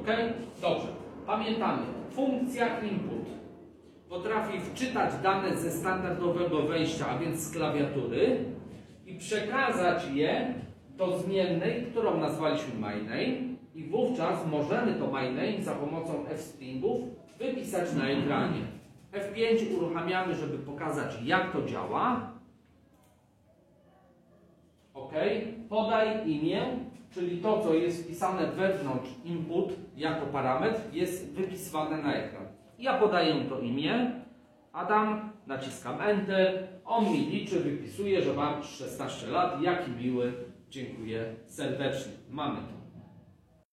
Ok? Dobrze. Pamiętamy. Funkcja input potrafi wczytać dane ze standardowego wejścia, a więc z klawiatury i przekazać je do zmiennej, którą nazwaliśmy myName i wówczas możemy to myName za pomocą fstringów wypisać na ekranie. F5 uruchamiamy, żeby pokazać jak to działa. OK. Podaj imię, czyli to, co jest wpisane wewnątrz input jako parametr, jest wypisywane na ekran. Ja podaję to imię, Adam, naciskam Enter, on mi liczy, wypisuje, że mam 16 lat, jaki miły, dziękuję serdecznie. Mamy to.